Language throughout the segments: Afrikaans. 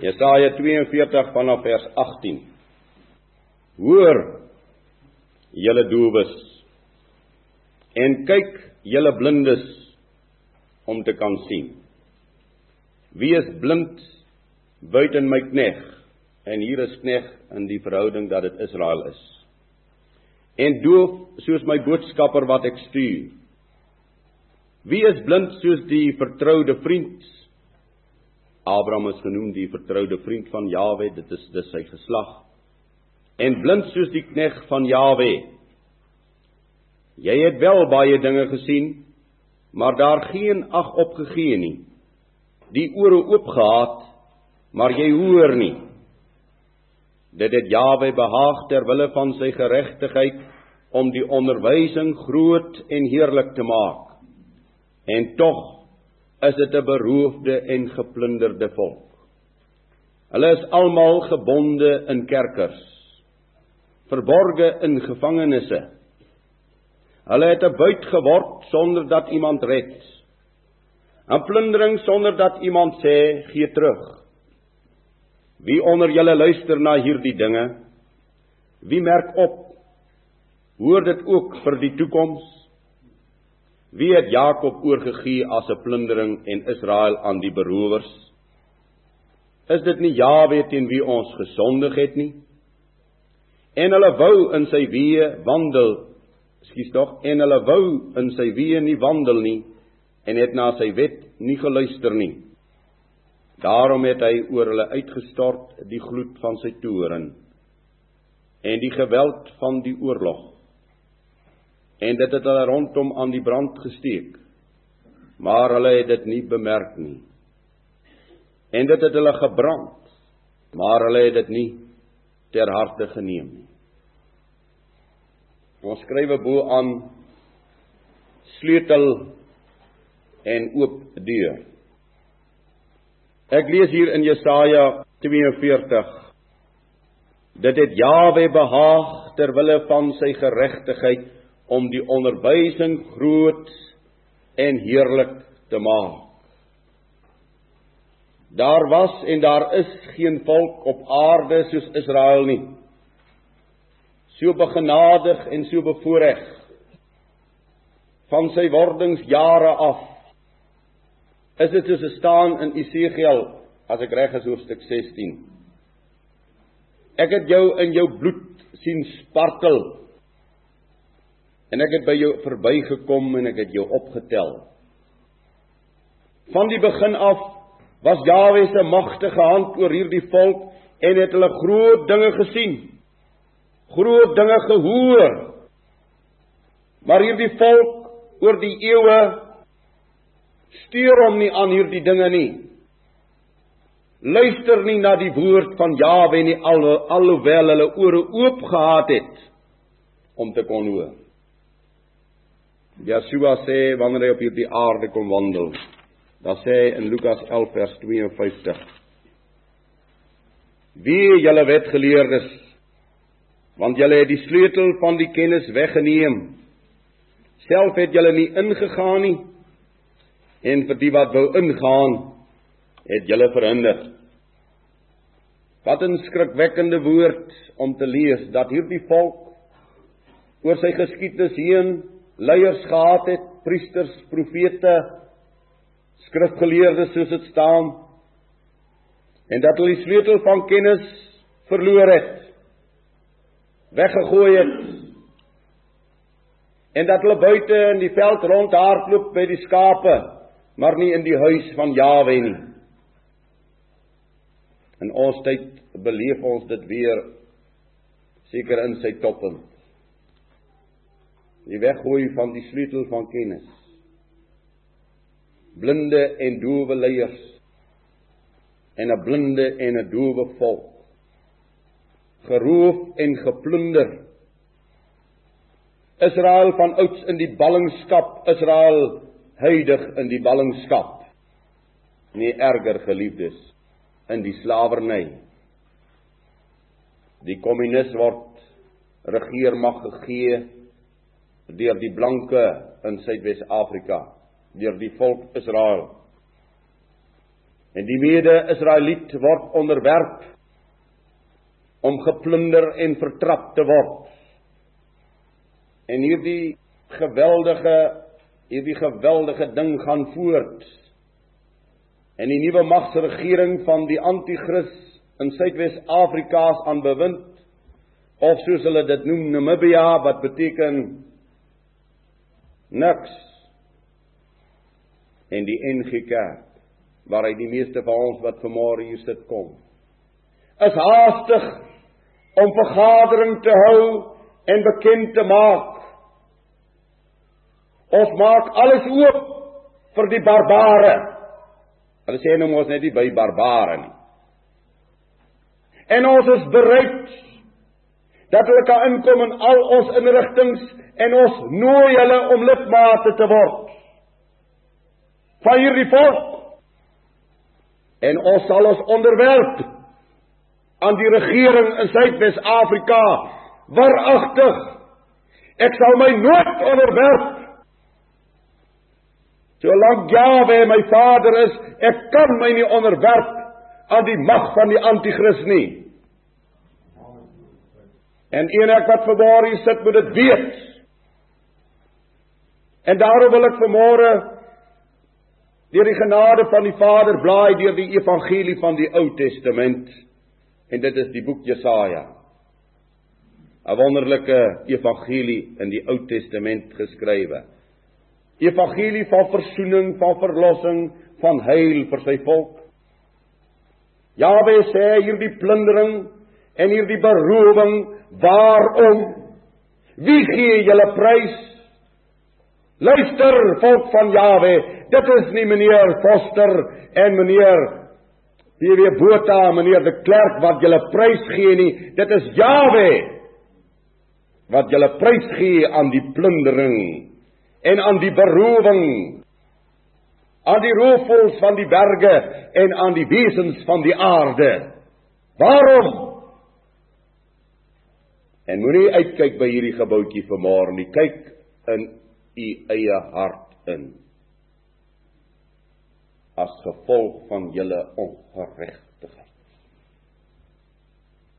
Jesaja 42 vanaf vers 18. Hoor julle doewes en kyk julle blindes om te kan sien. Wie is blind buiten my knegg? En hier is knegg in die verhouding dat dit Israel is. En doof soos my boodskapper wat ek stuur. Wie is blind soos die vertroude vriend Abraham is genoem die vertroude vriend van Jawe, dit is dis sy geslag. En blind soos die knegg van Jawe. Jy het wel baie dinge gesien, maar daar geen ag opgegee nie. Die ore oop gehad, maar jy hoor nie. Dit het Jawe behaag ter wille van sy geregtigheid om die onderwysing groot en heerlik te maak. En tog is dit 'n beroofde en geplunderde volk. Hulle is almal gebonde in kerkers, verborge in gevangenisse. Hulle het 'n buit geword sonder dat iemand red. 'n Plundering sonder dat iemand sê gee terug. Wie onder julle luister na hierdie dinge? Wie merk op? Hoor dit ook vir die toekoms? Wie het Jakob oorgegee as 'n plundering en Israel aan die berowers? Is dit nie Jawe teen wie ons gesondig het nie? En hulle wou in sy weë wandel. Skus tog, en hulle wou in sy weë nie wandel nie en het na sy wet nie geluister nie. Daarom het hy oor hulle uitgestort die gloed van sy toorn en die geweld van die oorlog en dit het hulle rondom aan die brand gesteek. Maar hulle het dit nie bemerk nie. En dit het hulle gebrand, maar hulle het dit nie ter harte geneem nie. Ons skrywe bo aan sleutel en oop deur. Ek lees hier in Jesaja 42 Dit het Jawe behaag ter wille van sy geregtigheid om die onderwysing groot en heerlik te maak. Daar was en daar is geen volk op aarde soos Israel nie. So begenadig en so bevoorreg van sy wordingsjare af. Is dit soos staan in Esegiel as ek reg is hoofstuk 16. Ek het jou in jou bloed sien spartel En ek het by jou verbygekom en ek het jou opgetel. Van die begin af was Jahwe se magtige hand oor hierdie volk en het hulle groot dinge gesien. Groot dinge gehoor. Maar hierdie volk oor die eeue steur hom nie aan hierdie dinge nie. Luister nie na die woord van Jahwe nie al alhoewel hulle ore oop gehad het om te kon hoor. Yeshua sê wanneer hy op hierdie aarde kom wandel, dan sê hy in Lukas 11 vers 52: Wie julle wetgeleerdes, want julle het die sleutel van die kennis weggeneem. Self het julle nie ingegaan nie en vir die wat wou ingaan, het julle verhinder. Wat 'n skrikwekkende woord om te lees dat hierdie volk oor sy geskiedenis heen leiers gehad het, priesters, profete, skrifgeleerdes soos dit staan en dat hulle die sleutel van kennis verloor het, weggegooi het en dat hulle buite in die veld rondhardloop by die skape, maar nie in die huis van Jawe nie. In ons tyd beleef ons dit weer seker in sy toppunt die weggooi van die sleutel van kennis. Blinde en doewe leiers en 'n blinde en 'n doewe volk. Geroof en geplunder. Israel van ouds in die ballingskap, Israel huidig in die ballingskap. Nee erger geliefdes in die slawerny. Die kommunis word regeermag gegee deur die blanke in Suidwes-Afrika, deur die volk Israel. En die mede-Israeliet word onderwerp om geplunder en vertrap te word. En hierdie geweldige hierdie geweldige ding gaan voort. En die nuwe magsregering van die anti-kris in Suidwes-Afrika se aan bewind of soos hulle dit noem Namibia wat beteken niks. En die NG Kerk waaruit die meeste van ons wat vanmôre hier sit kom is haastig om vergadering te hou en bekend te maak. Ons maak alles oop vir die barbare. Hulle sê nou mos net nie by barbare nie. En ons is bereid dat hulle kan inkom in al ons inrigtinge en ons nooi hulle om lidmate te word. Van hierdie volk en ons sal ons onderwerp aan die regering in Suidwes-Afrika. Waaragtig. Ek sal my nooit onderwerp. Solank Jawe my Vader is, ek kan my nie onderwerp aan die mag van die anti-kris nie. En enig wat verbaar hier sit moet dit weet. En daarom wil ek vanmôre deur die genade van die Vader blaai deur die evangelie van die Ou Testament en dit is die boek Jesaja. 'n Wonderlike evangelie in die Ou Testament geskrywe. Evangelie van verzoening, van verlossing, van heil vir sy volk. Jawe sê hierdie plundering en hierdie berowing, waarom? Wie gee julle prys? Luister volk van Jawe, dit is nie meneer Foster en meneer PW Botha, meneer de Klerk wat julle prys gee nie, dit is Jawe wat julle prys gee aan die plundering en aan die berowing aan die roofvoëls van die berge en aan die wesens van die aarde. Waarom? En moenie uitkyk by hierdie gebouetjie vanmôre nie. Kyk in u eie hart in as gevolg van julle ongeregtigheid.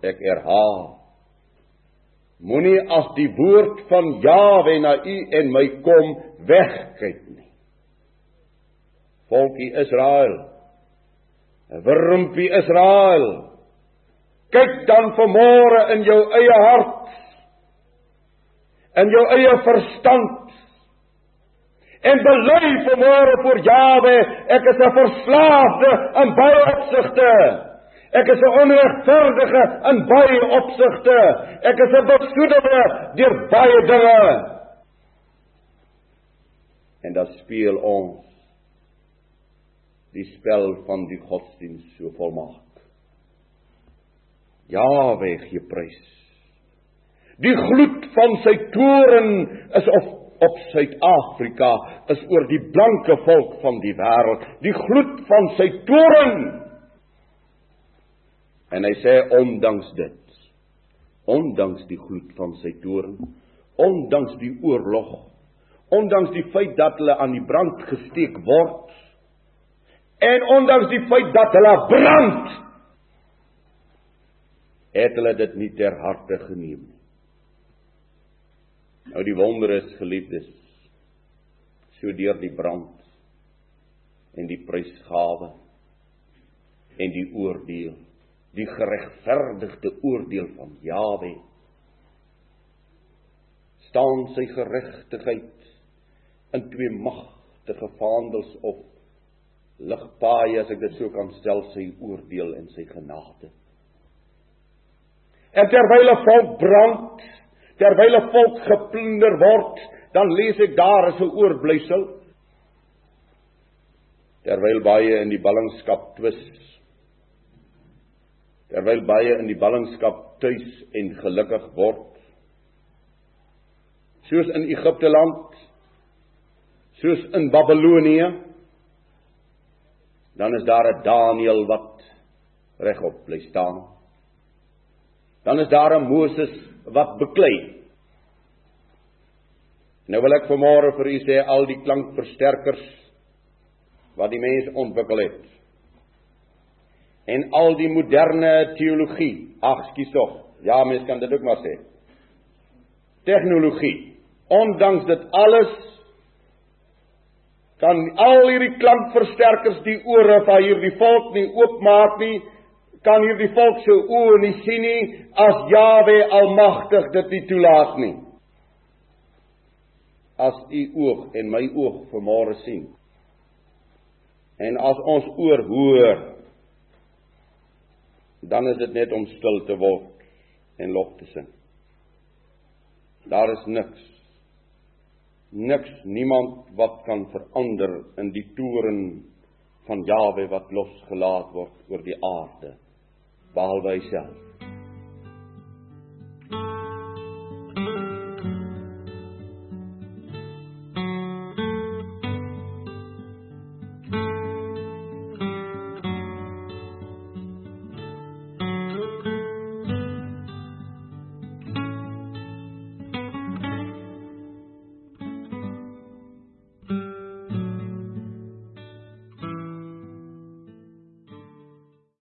Ek herhaal Moenie as die woord van Jawe na u en my kom wegkyk nie. Volkie Israel. Wurmpie Israel. Kyk dan vanmôre in jou eie hart. In jou eie verstand en bely vanmôre voor Jawe, ek is 'n verslaafde in baie opsigte. Ek is 'n onregverdige in baie opsigte. Ek is 'n besoedelde deur baie dinge. En dan speel ons die spel van die godsdiens so volmaak. Jawe gee prys. Die gloed van sy toren is op op Suid-Afrika is oor die blanke volk van die wêreld, die gloed van sy toren. En hy sê ondanks dit, ondanks die gloed van sy toren, ondanks die oorlog, ondanks die feit dat hulle aan die brand gesteek word, en ondanks die feit dat hulle brand, het hulle dit nie ter harte geneem nie. Nou die wonder is geliefdes so deur die brand en die prysgawe en die oordeel die geregverdigde oordeel van Jawe staan sy geregtigheid in twee magtige vaandels of ligpaaie as ek dit so kan stel sy oordeel en sy genade en terwyl 'n volk brand terwyl 'n volk geplunder word, dan lees ek daar is 'n oorblysel. Terwyl baie in die ballingskap twis. Terwyl baie in die ballingskap tuis en gelukkig word. Soos in Egipte land, soos in Babelonie, dan is daar 'n Daniël wat regop bly staan. Dan is daar 'n Moses wat beklei. Nou wil ek vanmôre vir u sê al die klankversterkers wat die mens ontwikkel het. en al die moderne teologie, ag skus tog. Ja, mens kan dit ook maar sê. Tegnologie. Ondanks dit alles kan al hierdie klankversterkers die ore van hierdie volk nie oopmaak nie, kan hierdie volk se oë nie sien nie as Jawe almagtig dit nie toelaat nie. As u oog en my oog vanmôre sien. En as ons oor hoor, dan is dit net om stil te word en lof te sing. Daar is niks niks niemand wat kan verander in die toren van Jawe wat losgelaat word oor die aarde behalwe hy self